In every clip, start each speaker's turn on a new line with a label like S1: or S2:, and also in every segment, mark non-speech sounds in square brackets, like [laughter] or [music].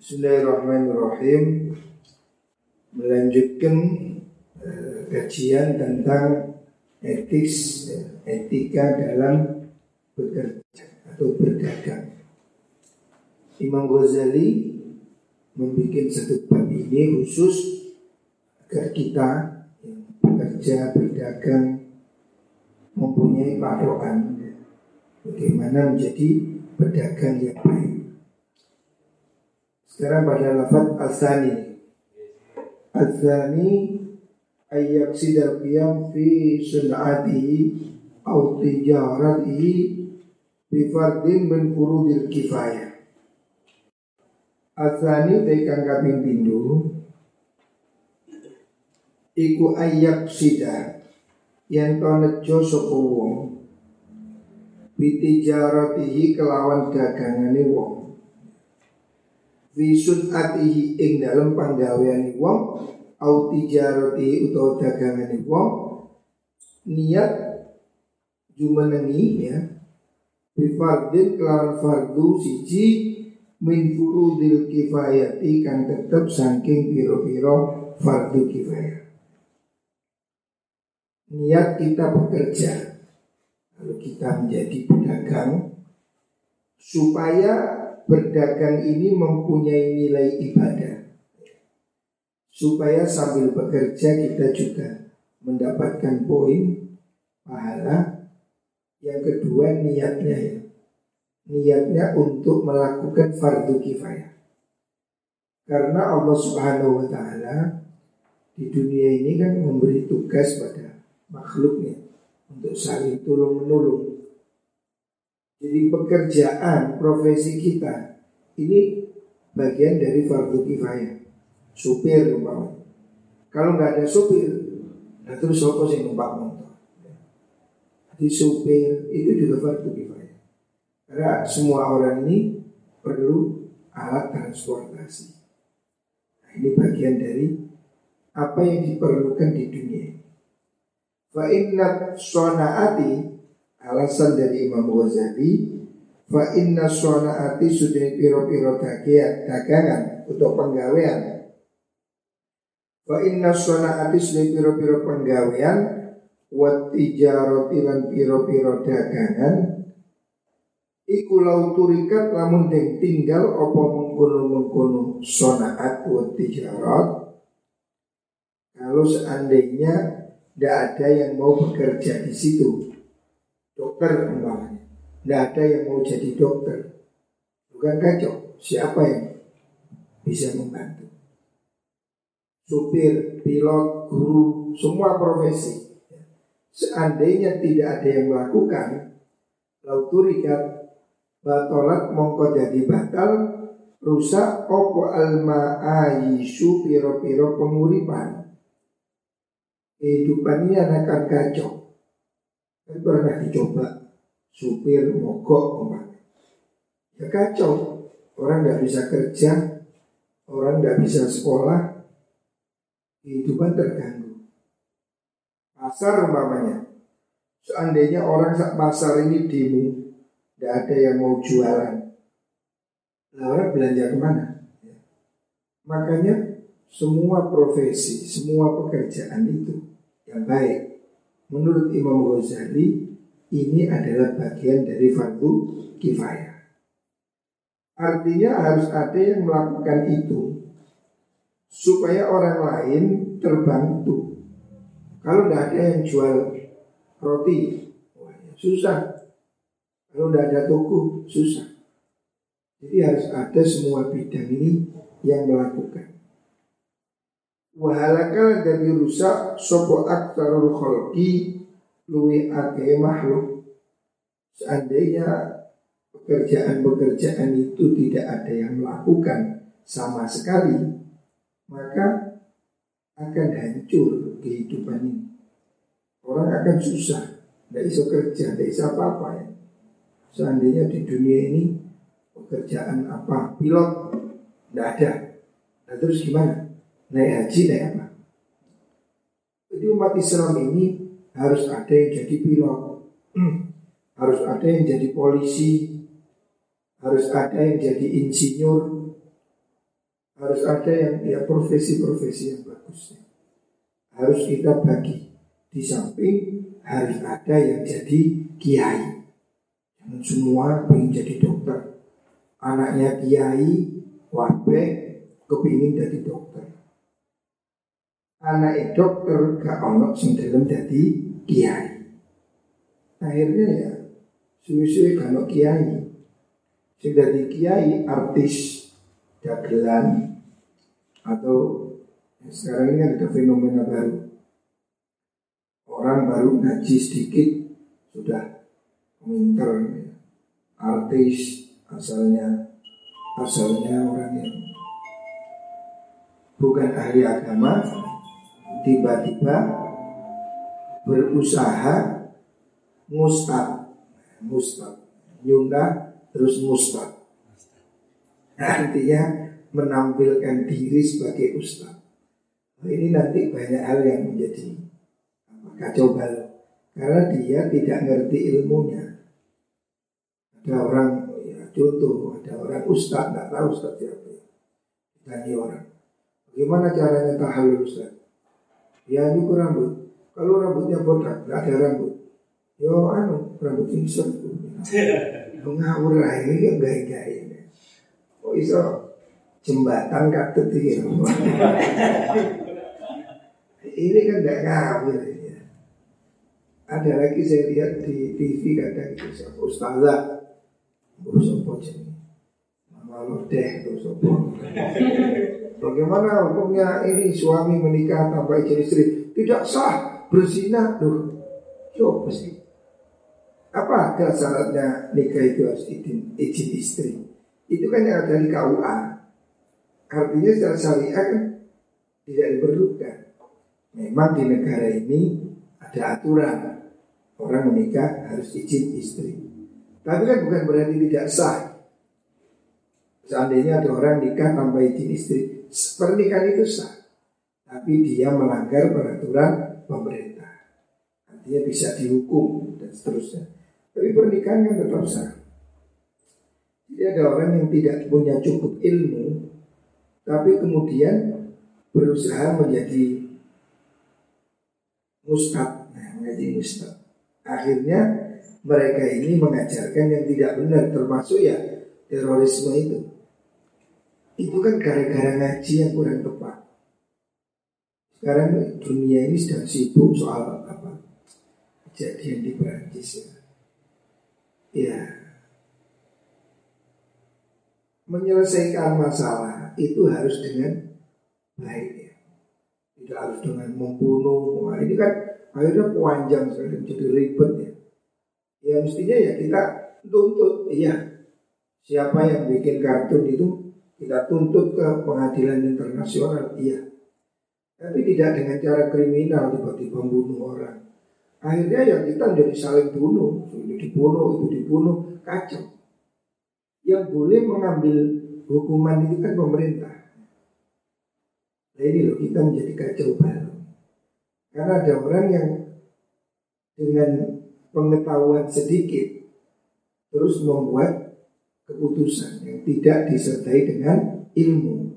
S1: Bismillahirrahmanirrahim. Melanjutkan uh, kajian tentang etis, etika dalam bekerja atau berdagang. Imam Ghazali membuat satu bab ini khusus agar kita yang bekerja, berdagang mempunyai patokan bagaimana menjadi pedagang yang baik. Sekarang pada lafaz asani. Asani ayyak sidar qiyam fi sun'atihi au tijaratihi bi fardin min furudil kifayah. Asani tekan kaping pindho iku ayyak sidar yang to nejo sapa wong bitijaratihi kelawan dagangane wong Visun atihi ing dalam panggawean wong au tijarati utawa dagangane wong. Niat jumenengi ya bifardin kelawan fardu siji min furudil kifayati kang tetep saking piro-piro fardu kifayah. Niat kita bekerja lalu kita menjadi pedagang supaya berdagang ini mempunyai nilai ibadah. Supaya sambil bekerja kita juga mendapatkan poin pahala. Yang kedua niatnya ya. Niatnya untuk melakukan fardu kifayah. Karena Allah Subhanahu wa taala di dunia ini kan memberi tugas pada makhluknya untuk saling tolong menolong jadi pekerjaan, profesi kita ini bagian dari fardu kifayah. Supir umpamanya. Kalau nggak ada supir, nah terus siapa sih numpak motor? Jadi supir itu juga fardu kifayah. Karena semua orang ini perlu alat transportasi. Nah, ini bagian dari apa yang diperlukan di dunia. Fa inna sonaati alasan dari Imam Ghazali fa inna ati sudah piro-piro dagangan untuk penggawean. Fa inna ati sudah piro-piro penggawean wa tijarati piro-piro dagangan. Iku lau turikat lamun deng tinggal apa mengkono-mengkono sonaat wa tijarat. Kalau seandainya tidak ada yang mau bekerja di situ dokter umpamanya. Tidak ada yang mau jadi dokter. Bukan kacau. Siapa yang bisa membantu? Supir, pilot, guru, semua profesi. Seandainya tidak ada yang melakukan, lauturikat batolat mongko jadi batal rusak opo alma ayisu piro piro penguripan kehidupan ini akan kacau Kan pernah dicoba supir mogok Ya kacau. Orang tidak bisa kerja, orang tidak bisa sekolah, kehidupan terganggu. Pasar umpamanya, seandainya orang pasar ini demo, tidak ada yang mau jualan, nah, orang belanja ke mana? Ya. Makanya semua profesi, semua pekerjaan itu yang baik Menurut Imam Ghazali ini adalah bagian dari fardu kifayah. Artinya harus ada yang melakukan itu supaya orang lain terbantu. Kalau tidak ada yang jual roti, susah. Kalau tidak ada toko, susah. Jadi harus ada semua bidang ini yang melakukan. Wahalaka dari rusak sopo aktarul kholki luwi ake makhluk. Seandainya pekerjaan-pekerjaan itu tidak ada yang melakukan sama sekali, maka akan hancur kehidupan ini. Orang akan susah, tidak bisa kerja, tidak bisa apa-apa ya. Seandainya di dunia ini pekerjaan apa, pilot, tidak ada. Nah terus gimana? Naik haji naik apa? Jadi umat Islam ini harus ada yang jadi pilot, harus ada yang jadi polisi, harus ada yang jadi insinyur, harus ada yang ya profesi-profesi yang bagus. Harus kita bagi di samping harus ada yang jadi kiai. Jangan semua ingin jadi dokter. Anaknya kiai, wabe, kepingin jadi dokter. Anak dokter gak ono sing dalam jadi kiai. Akhirnya ya suwi-suwi gak kiai. Sing jadi kiai artis dagelan atau ya sekarang ini ada fenomena baru. Orang baru ngaji sedikit sudah pinter artis asalnya asalnya orang yang bukan ahli agama tiba-tiba berusaha mustad mustad nyunda terus mustad artinya menampilkan diri sebagai ustaz. Nah, ini nanti banyak hal yang menjadi kacau balau karena dia tidak ngerti ilmunya. Ada orang ya contoh, ada orang ustaz nggak tahu ustaz siapa. Tanya orang, bagaimana caranya tahalul ustaz? Ya nyukur rambut. Kalau rambutnya botak, nggak ada rambut. Yo anu rambut singset. [laughs] Ngawur lah ini enggak enggak kok iso jembatan katut ya. [laughs] Ini kan gak ngawur ya. Ada lagi saya lihat di TV kadang itu siapa ustazah Mama deh. [laughs] Bagaimana hukumnya ini suami menikah tanpa izin istri tidak sah berzina tuh. Coba sih. Apa ada syaratnya nikah itu harus izin, izin istri? itu kan yang ada di KUA. Artinya secara syariah kan tidak diperlukan. Memang di negara ini ada aturan orang menikah harus izin istri. Tapi kan bukan berarti tidak sah. Seandainya ada orang nikah tanpa izin istri, pernikahan itu sah. Tapi dia melanggar peraturan pemerintah. Artinya bisa dihukum dan seterusnya. Tapi pernikahan kan tetap sah. Jadi ada orang yang tidak punya cukup ilmu Tapi kemudian berusaha menjadi Mustad Nah menjadi mustad Akhirnya mereka ini mengajarkan yang tidak benar Termasuk ya terorisme itu Itu kan gara-gara ngaji yang kurang tepat Sekarang dunia ini sedang sibuk soal apa Kejadian di Perancis ya Ya menyelesaikan masalah itu harus dengan baik ya. Tidak harus dengan membunuh. Nah, ini kan akhirnya panjang sekali jadi ribet ya. Ya mestinya ya kita tuntut, iya. Siapa yang bikin kartun itu kita tuntut ke pengadilan internasional, iya. Tapi tidak dengan cara kriminal tiba-tiba membunuh orang. Akhirnya ya kita menjadi saling bunuh, itu dibunuh, itu dibunuh, kacau yang boleh mengambil hukuman itu kan pemerintah. Nah ini loh kita menjadi kacau balau. Karena ada orang yang dengan pengetahuan sedikit terus membuat keputusan yang tidak disertai dengan ilmu.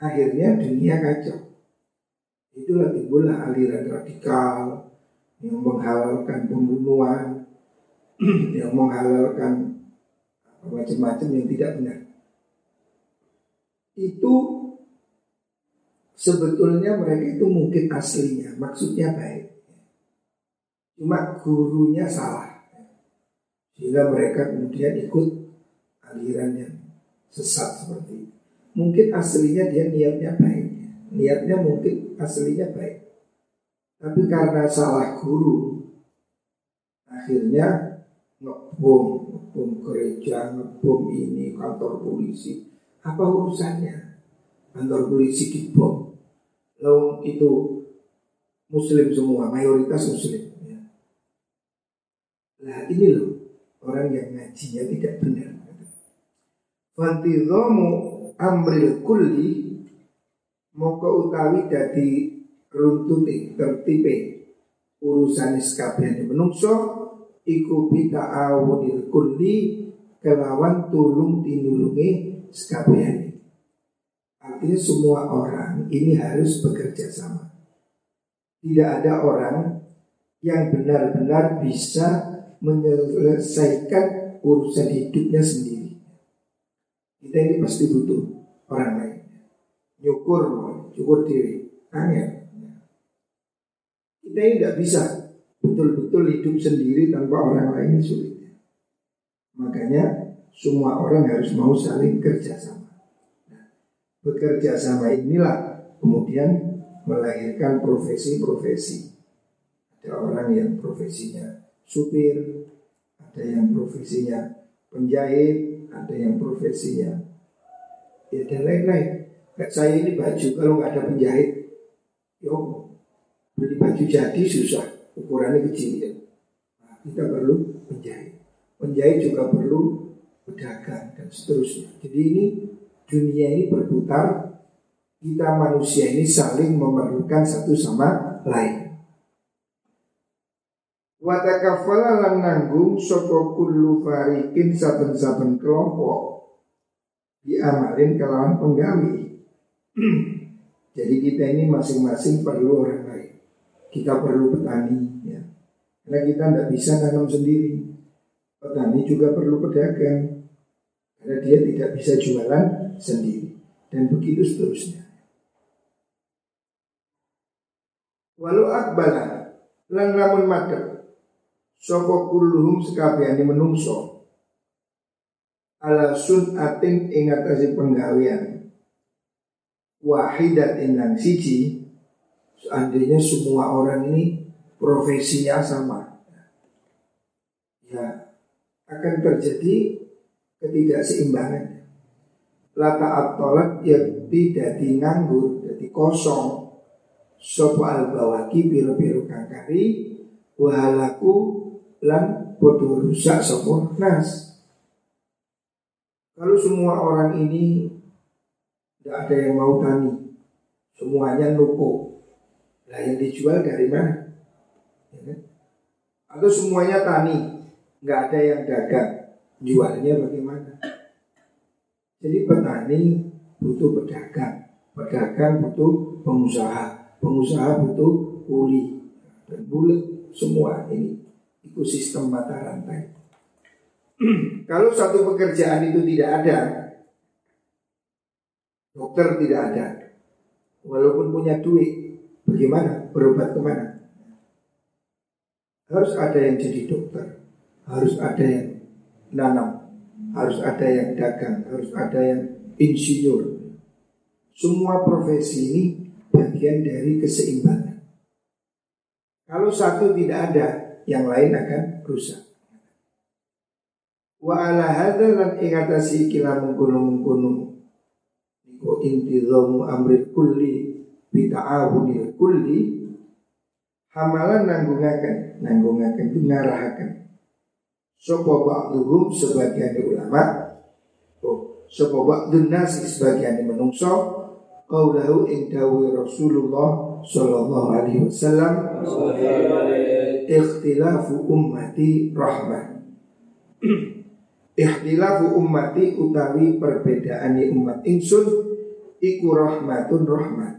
S1: Akhirnya dunia kacau. Itulah timbullah aliran radikal yang menghalalkan pembunuhan, [clears throat] yang menghalalkan macam-macam yang tidak benar. Itu sebetulnya mereka itu mungkin aslinya, maksudnya baik. Cuma gurunya salah. Sehingga mereka kemudian ikut aliran sesat seperti itu. Mungkin aslinya dia niatnya baik. Niatnya mungkin aslinya baik. Tapi karena salah guru, akhirnya ngebom, ngebom gereja, ngebom ini, kantor polisi. Apa urusannya? Kantor polisi dibom. Lalu itu muslim semua, mayoritas muslim. Ya. Nah ini loh, orang yang ngajinya tidak benar. Fantizomu amril kulli Moko utawi dadi runtuti tertipe urusan iskabian menungso iku bita awunil kulli kelawan tulung tinulungi sekabehane. Al Artinya semua orang ini harus bekerja sama. Tidak ada orang yang benar-benar bisa menyelesaikan urusan hidupnya sendiri. Kita ini pasti butuh orang lain. Nyukur, cukur diri, angin. Kita ini tidak bisa betul-betul hidup sendiri tanpa orang lain sulit. Makanya semua orang harus mau saling kerjasama. Nah, bekerja sama inilah kemudian melahirkan profesi-profesi. Ada orang yang profesinya supir, ada yang profesinya penjahit, ada yang profesinya ya dan lain-lain. Kayak saya ini baju kalau nggak ada penjahit, yo beli baju jadi susah, ukurannya kecil ya. Nah, kita perlu penjahit. Penjahit juga perlu pedagang dan seterusnya. Jadi ini dunia ini berputar, kita manusia ini saling memerlukan satu sama lain. Watakafala lan nanggung sapa kullu farikin saben-saben kelompok diamalin kelawan penggawi. [clears throat] Jadi kita ini masing-masing perlu orang lain. Kita perlu petani ya. Karena kita tidak bisa nanam sendiri. Petani juga perlu pedagang. Karena dia tidak bisa jualan sendiri. Dan begitu seterusnya. Walau akbala lan lamun madep Soko kulluhum sekabehane menungso. Ala sunatin ing atase penggawean. Wahidat inang siji seandainya semua orang ini profesinya sama. Ya akan terjadi ketidakseimbangan lata atolat yang tidak nganggur jadi kosong. Sopo al bawaki biru-biru kangkari. Wahalaku lan bodoh rusak sopor nas. Kalau semua orang ini tidak ada yang mau tani, semuanya nuko. Lah yang dijual dari mana? Ya kan? Atau semuanya tani, nggak ada yang dagang, jualnya bagaimana? Jadi petani butuh pedagang, pedagang butuh pengusaha, pengusaha butuh kuli dan bulat semua ini ekosistem mata rantai. [clears throat] Kalau satu pekerjaan itu tidak ada, dokter tidak ada, walaupun punya duit, bagaimana berobat ke mana? Harus ada yang jadi dokter, harus ada yang nanam, harus ada yang dagang, harus ada yang insinyur. Semua profesi ini bagian dari keseimbangan. Kalau satu tidak ada, yang lain akan rusak. Wa ala hadza lan ing atase kila mengkono-mengkono iku intizamu amri kulli bi ta'awunil kulli. Hamalan nanggungaken nanggungaken ngarahaken sapa ba'dhum sebagian ulama. Oh sapa ba'dun nasi sebagian menungso. Qaulahu ing dawuh Rasulullah sallallahu alaihi wasallam. Ikhtilafu ummati rahmah. Ikhtilafu ummati utawi perbedaan umat insun iku rahmatun rahmat.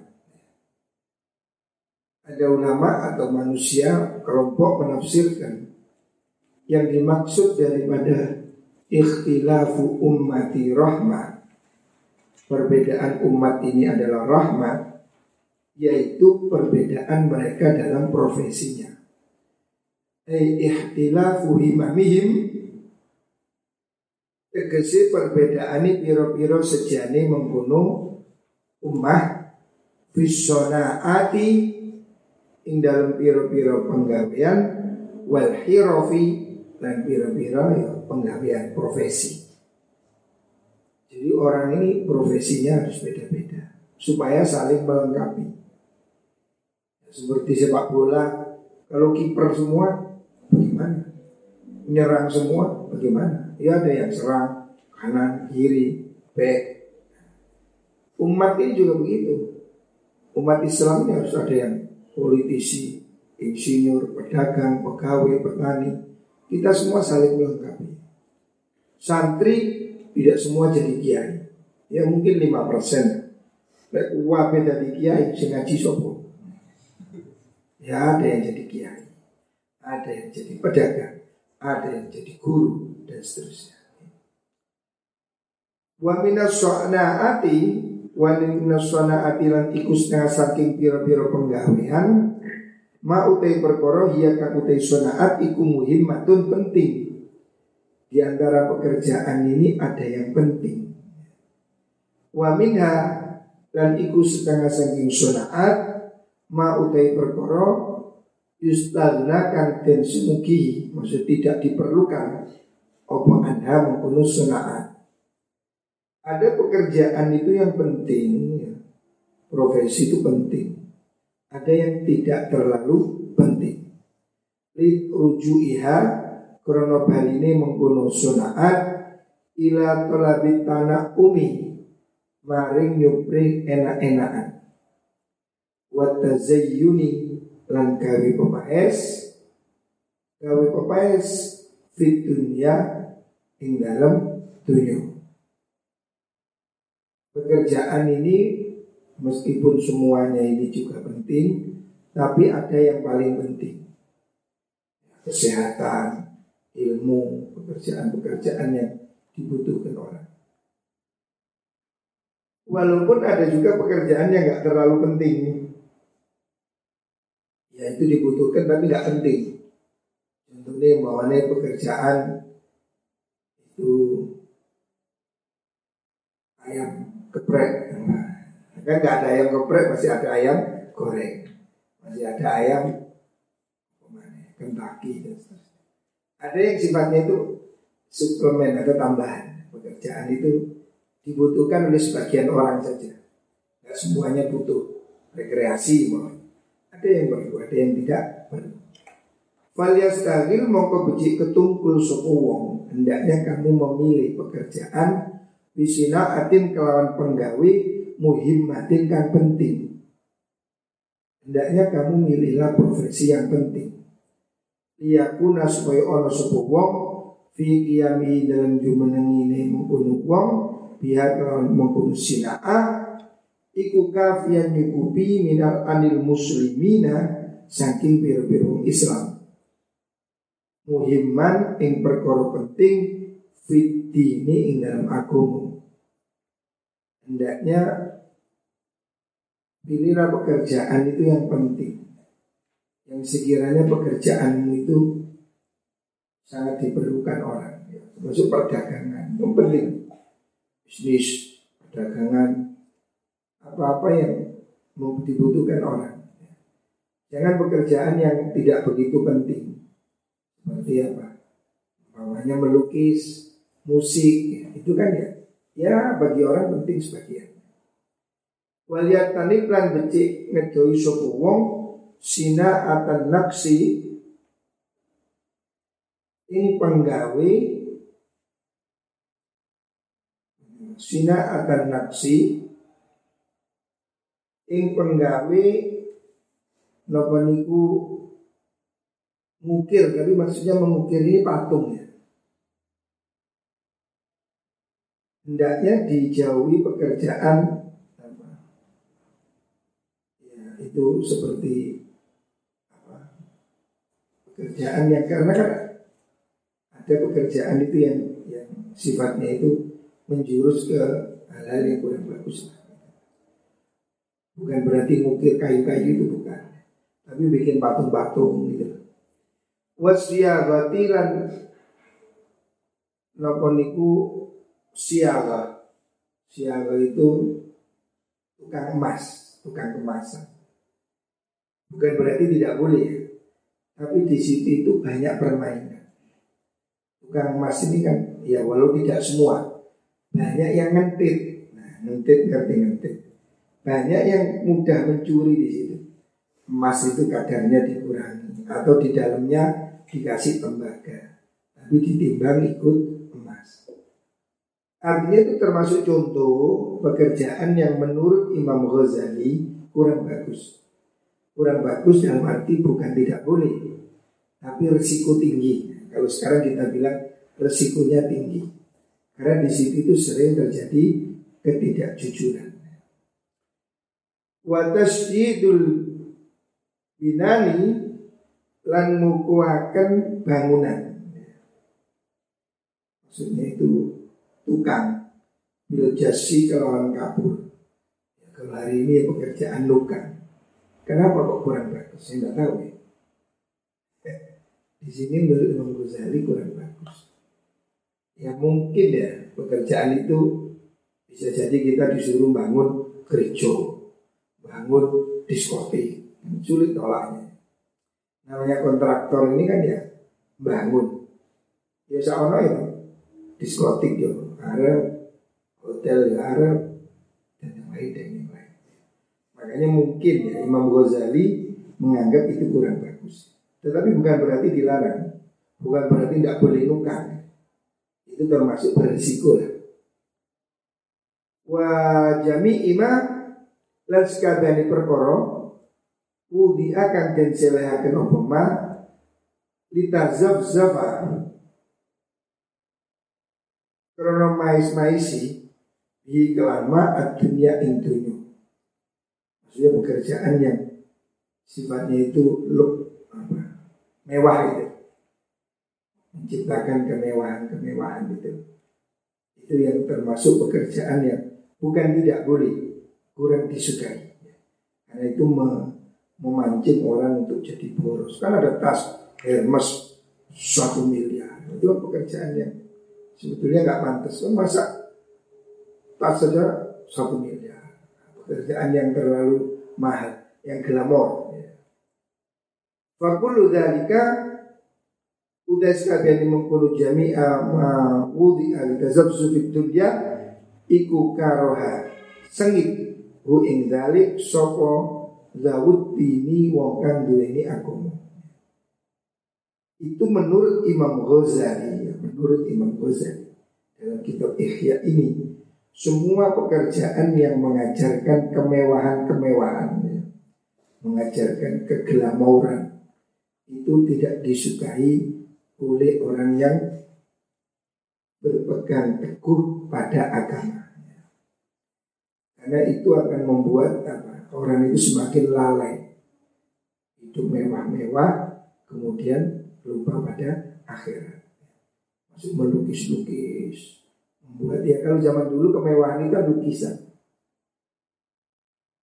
S1: Ada ulama atau manusia kelompok menafsirkan yang dimaksud daripada ikhtilafu ummati rahmat perbedaan umat ini adalah rahmat yaitu perbedaan mereka dalam profesinya ay ihtilafu himamihim tegese perbedaane piro-piro sejane mengkono ummah fisonaati ing dalam piro-piro penggawean wal hirofi dan piro-piro ya penggawean profesi. Jadi orang ini profesinya harus beda-beda supaya saling melengkapi. Seperti sepak bola, kalau kiper semua Bagaimana? Menyerang semua bagaimana? Ya ada yang serang kanan, kiri, back. Umat ini juga begitu. Umat Islam ini harus ada yang politisi, insinyur, pedagang, pegawai, petani. Kita semua saling melengkapi. Santri tidak semua jadi kiai. Ya mungkin 5% Lek wabe dari kiai sing ngaji sopo. Ya ada yang jadi kiai, ada yang jadi pedagang, ada yang jadi guru dan seterusnya. Wa minas so'naati wa minas so'naati lan iku saking pira-pira penggawean ma utai perkara hiya kang utai sonaat iku muhimmatun penting. Di antara pekerjaan ini ada yang penting. Wa minha dan iku setengah saking sonaat ma utai perkara yustagna kang den sumugi maksud tidak diperlukan apa anha mengkuno sonaat. Ada pekerjaan itu yang penting, ya. profesi itu penting. Ada yang tidak terlalu penting. Li rujuiha krono ini mengkuno sonaat ila tolabit tanah umi maring nyupri enak-enakan wa tazayyuni lan gawe pepaes. Gawe pepaes fit dunia ing dalam dunia pekerjaan ini meskipun semuanya ini juga penting tapi ada yang paling penting. Kesehatan ilmu pekerjaan-pekerjaan yang dibutuhkan orang. Walaupun ada juga pekerjaan yang nggak terlalu penting, itu dibutuhkan tapi nggak penting. Contohnya umpamanya pekerjaan itu ayam geprek, nah, kan nggak ada ayam geprek masih ada ayam goreng, masih ada ayam kentaki dan seterusnya. Ada yang sifatnya itu suplemen atau tambahan pekerjaan itu dibutuhkan oleh sebagian orang saja. Tidak semuanya butuh rekreasi, mohon. Ada yang perlu, ada yang tidak. Valias dalil mau beci ketungkul sopo wong. Hendaknya kamu memilih pekerjaan Bisina atin kelawan penggawe Muhimmatin kan penting. Hendaknya kamu milihlah profesi yang penting. Iyakuna supaya ono sopo wong Fi kiyami dalam jumenengi ini mengkuno wong pihak mengkuno sina'a iku kafian nyukupi minal anil muslimina saking biru-biru Islam. Muhimman ing perkara penting fit ini ing dalam agama hendaknya pilihlah pekerjaan itu yang penting. Yang sekiranya pekerjaanmu itu sangat diperlukan orang. Termasuk perdagangan yang penting. Bisnis, perdagangan, apa-apa yang dibutuhkan orang. Jangan pekerjaan yang tidak begitu penting. Seperti apa? Namanya melukis, musik, ya, itu kan ya. Ya bagi orang penting sebagian. Waliat tanik lan becik ngedoi sopo wong sina akan naksi ing penggawe sina akan naksi ing penggawe napa niku mukir tapi maksudnya mengukir ini patung ya? Hendaknya dijauhi pekerjaan apa? Ya itu seperti apa? Pekerjaan yang karena kan ada pekerjaan itu yang yang sifatnya itu menjurus ke hal-hal yang kurang bagus. Bukan berarti mukir kayu-kayu itu bukan, tapi bikin patung-patung gitu. Wasiyagati lan napa niku siaga. Siaga itu tukang emas, tukang kemasan. Bukan berarti tidak boleh ya. Tapi di situ itu banyak permainan. Tukang emas ini kan ya walau tidak semua banyak yang ngentit. Nah, ngentit ngerti ngentit. Banyak yang mudah mencuri di situ. Emas itu kadarnya dikurangi atau di dalamnya dikasih tembaga. Tapi ditimbang ikut emas. Artinya itu termasuk contoh pekerjaan yang menurut Imam Ghazali kurang bagus. Kurang bagus dalam arti bukan tidak boleh, tapi risiko tinggi. Kalau sekarang kita bilang resikonya tinggi. Karena di situ itu sering terjadi ketidakjujuran. Wa tasjidul binani lan ngukuhaken bangunan. Maksudnya itu tukang bil jasi kelawan kapur. Ya, kalau hari ini pekerjaan luka. Kenapa kok kurang bagus? Saya nggak tahu ya. [laughs] Di sini menurut Imam Ghazali kurang bagus. Ya mungkin ya pekerjaan itu bisa jadi kita disuruh bangun gereja, bangun diskotik, sulit tolaknya. Namanya kontraktor ini kan ya bangun. Ya seono itu. Diskotik ya ada hotel ya ada dan yang lain dan yang lain. Makanya mungkin ya Imam Ghazali menganggap itu kurang bagus. Tetapi bukan berarti dilarang. Bukan berarti tidak boleh nukang itu termasuk berisiko lah. Wa jami ima lan sekabehane perkara. Wudi akan den selehaken apa ma? Litazabzafa Krono mais-maisi Di kelama adunya intunya Maksudnya pekerjaan yang Sifatnya itu look apa, Mewah itu. Menciptakan kemewahan-kemewahan itu. Itu yang termasuk pekerjaan yang Bukan tidak boleh Kurang disukai Karena itu memancing orang untuk jadi boros. Kan ada tas Hermes satu miliar. Itu pekerjaan yang sebetulnya nggak pantas. Kan masa tas saja satu miliar. Pekerjaan yang terlalu mahal, yang glamor. Fakulu dalika udah sekalian mengkulu jami'a ma wudi al-tazabzu fid dunya iku karoha sengit hu ing dalik sopo Zawud ini wong kang duweni agama. Itu menurut Imam Ghazali, ya, menurut Imam Ghazali dalam kitab Ihya ini semua pekerjaan yang mengajarkan kemewahan-kemewahan, ya, mengajarkan keglamouran itu tidak disukai oleh orang yang berpegang teguh pada agama. Karena itu akan membuat apa? orang itu semakin lalai. Hidup mewah-mewah, kemudian lupa pada akhirat. Masuk melukis-lukis, membuat ya kalau zaman dulu kemewahan itu lukisan.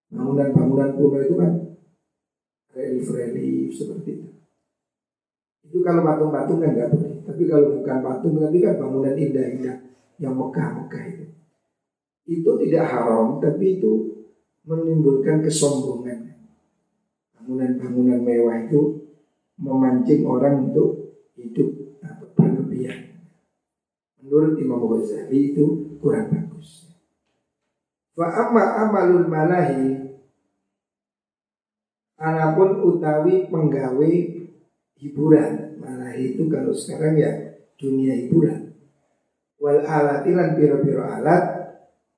S1: Bangunan-bangunan kuno itu kan relief-relief seperti itu. Itu kalau patung-patung kan nggak boleh. Tapi kalau bukan patung, tapi kan bangunan indah-indah yang megah-megah itu. Itu tidak haram, tapi itu menimbulkan kesombongan. Bangunan-bangunan mewah itu memancing orang untuk hidup berlebihan. Menurut Imam Ghazali itu kurang bagus. Wa amma amalul malahi Anapun utawi penggawe hiburan Malahi itu kalau sekarang ya dunia hiburan Wal alatilan piro-piro alat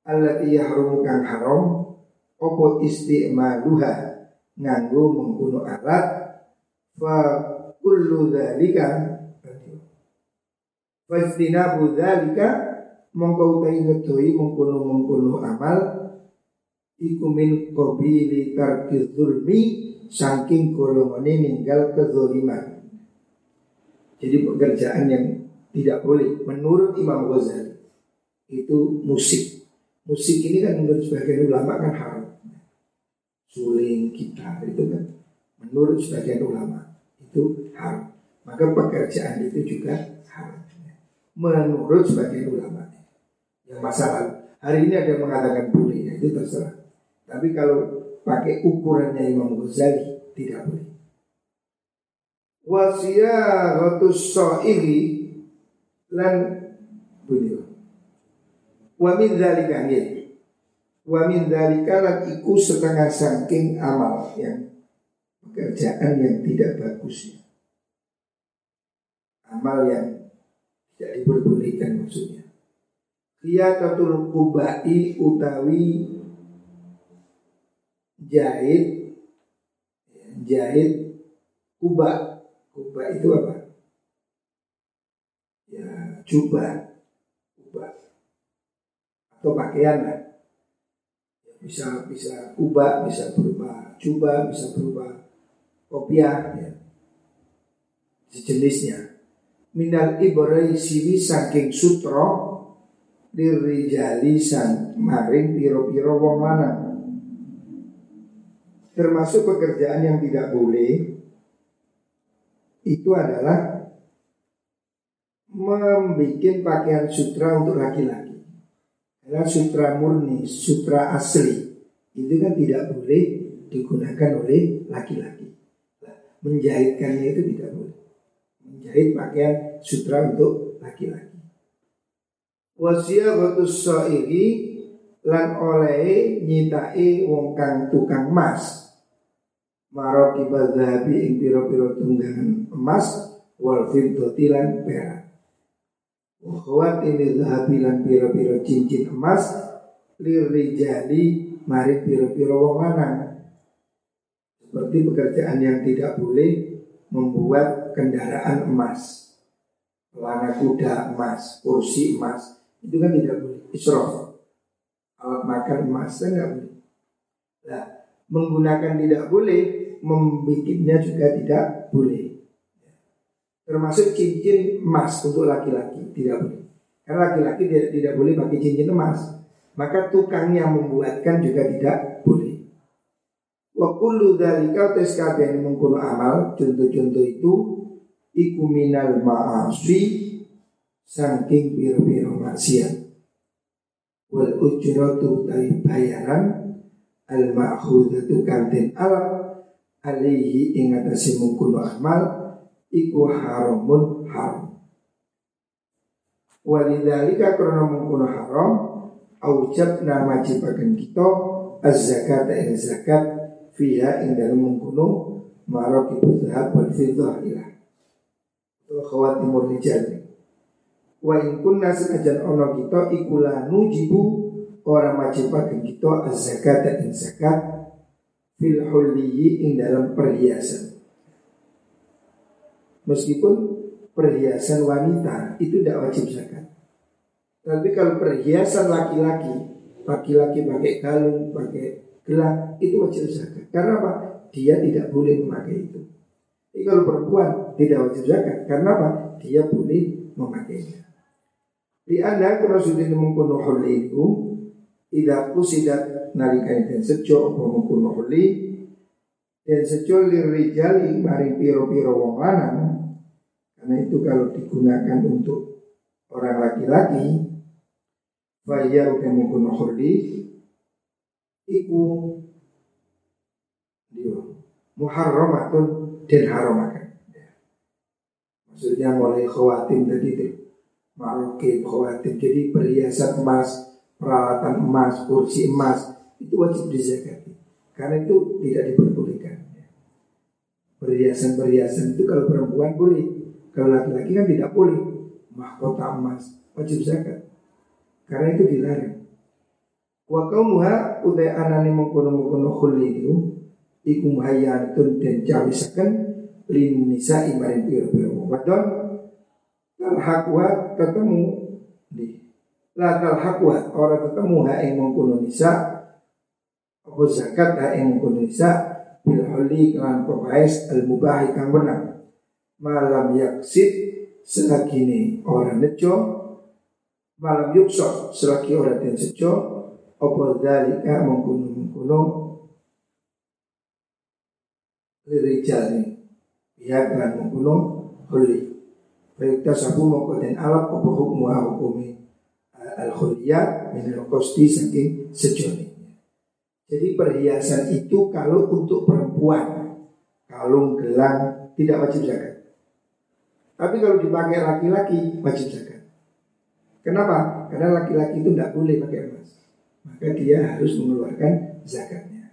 S1: Alat yahrumu kang haram opo istimaluha nganggo mengguno alat fa kullu dzalika istinabu dzalika mongko utai ngedoi mengkono-mengkono amal iku min qabili tarki zulmi saking golongane ninggal kezaliman jadi pekerjaan yang tidak boleh menurut Imam Ghazali itu musik musik ini kan menurut sebagian ulama kan haram suling, gitar itu kan menurut sebagian ulama itu haram. Maka pekerjaan itu juga haram. Menurut sebagian ulama. Yang masalah hari ini ada yang mengatakan boleh, ya itu terserah. Tapi kalau pakai ukurannya Imam Ghazali tidak boleh. Wasiyaratus so'ili lan bunyi. Wa min dzalika Wa min dzalika iku setengah saking amal yang pekerjaan yang tidak bagus. Ya. Amal yang tidak diperbolehkan maksudnya. Khiyatatul kubai utawi jahit jahit kubah kubah itu apa? Ya jubah atau pakaian lah bisa bisa kubah, bisa berupa jubah, bisa berupa kopiah, ya. sejenisnya. Minal ibrai siwi saking sutro dirijali sang maring piro-piro wong mana termasuk pekerjaan yang tidak boleh itu adalah membuat pakaian sutra untuk laki-laki. Karena sutra murni, sutra asli itu kan tidak boleh digunakan oleh laki-laki. Menjahitkannya itu tidak boleh. Menjahit pakaian sutra untuk laki-laki. Wasiyatus sairi lan oleh nyitai wong kang tukang emas. Maroki badhabi ing piro-piro tunggangan emas wal fiddati perak. Dhahabi lan piro-piro cincin emas lirijali mari piro-piro wong lanang. Seperti pekerjaan yang tidak boleh membuat kendaraan emas. Pelana kuda emas, kursi emas, itu kan tidak boleh israf alat makan emas enggak boleh nah menggunakan tidak boleh membikinnya juga tidak boleh termasuk cincin emas untuk laki-laki tidak boleh. Karena laki-laki tidak, tidak boleh pakai cincin emas. Maka tukangnya membuatkan juga tidak boleh. Wa kullu dzalika tes kabeh mengkono amal contoh-contoh itu iku minal ma'asi saking biro-biro maksiat. Wal ujratu dari bayaran al ma'khudatu kanten al alaihi ing atase mungkunu amal iku haramun haram. Walidzalika karena mungkunu haram aujab nama jibakan kita az-zakat ing zakat fiha ing dalam mungkunu maraqibul zahab wal fiddah ila khawatimur rijal Wa in kunna senajan ono kita ikula nujibu orang wajibaken kita az-zakat dan zakat fil hulliyi dalam perhiasan. Meskipun perhiasan wanita itu tidak wajib zakat. Tapi kalau perhiasan laki-laki, laki-laki pakai kalung, pakai gelang, itu wajib zakat. Karena apa? Dia tidak boleh memakai itu. Jadi kalau perempuan tidak wajib zakat, karena apa? Dia boleh memakainya. Di anda kerasutin mengkuno itu Ida kusidat nalikai dan sejo apa mengkuno Dan sejo lirijali maring piro-piro wong lanang Karena itu kalau digunakan untuk orang laki-laki Faya udah mengkuno huli Iku dia muharramatun dan haramakan Maksudnya mulai khawatir tadi itu Maroke, khawatir. Jadi perhiasan emas, peralatan emas, kursi emas itu wajib dizakati. Karena itu tidak diperbolehkan. Perhiasan-perhiasan itu kalau perempuan boleh, kalau laki-laki kan tidak boleh. Mahkota emas wajib zakat. Karena itu dilarang. Wa kaumuha utai anani mengkono-mengkono khulli itu iku muhayyatun dan jawisaken lin nisa imarin piro-piro wadon talhaqwa ketemu di la talhaqwa orang ketemu ha ing mengkono nisa apa zakat ha ing mengkono nisa bil huli kan al mubah kang benar malam yaksid selagi ini orang nejo malam yuksok selagi orang den sejo apa dalika mengkono mengkono lirijali pihak dan mengkono huli Baik tasabu mongko den alat apa hukmu hukumi. Eh, al khuliyat min al qasti saking sejone. Jadi perhiasan itu kalau untuk perempuan. Kalung gelang tidak wajib zakat. Tapi kalau dipakai laki-laki wajib zakat. Kenapa? Karena laki-laki itu tidak boleh pakai emas. Maka dia harus mengeluarkan zakatnya.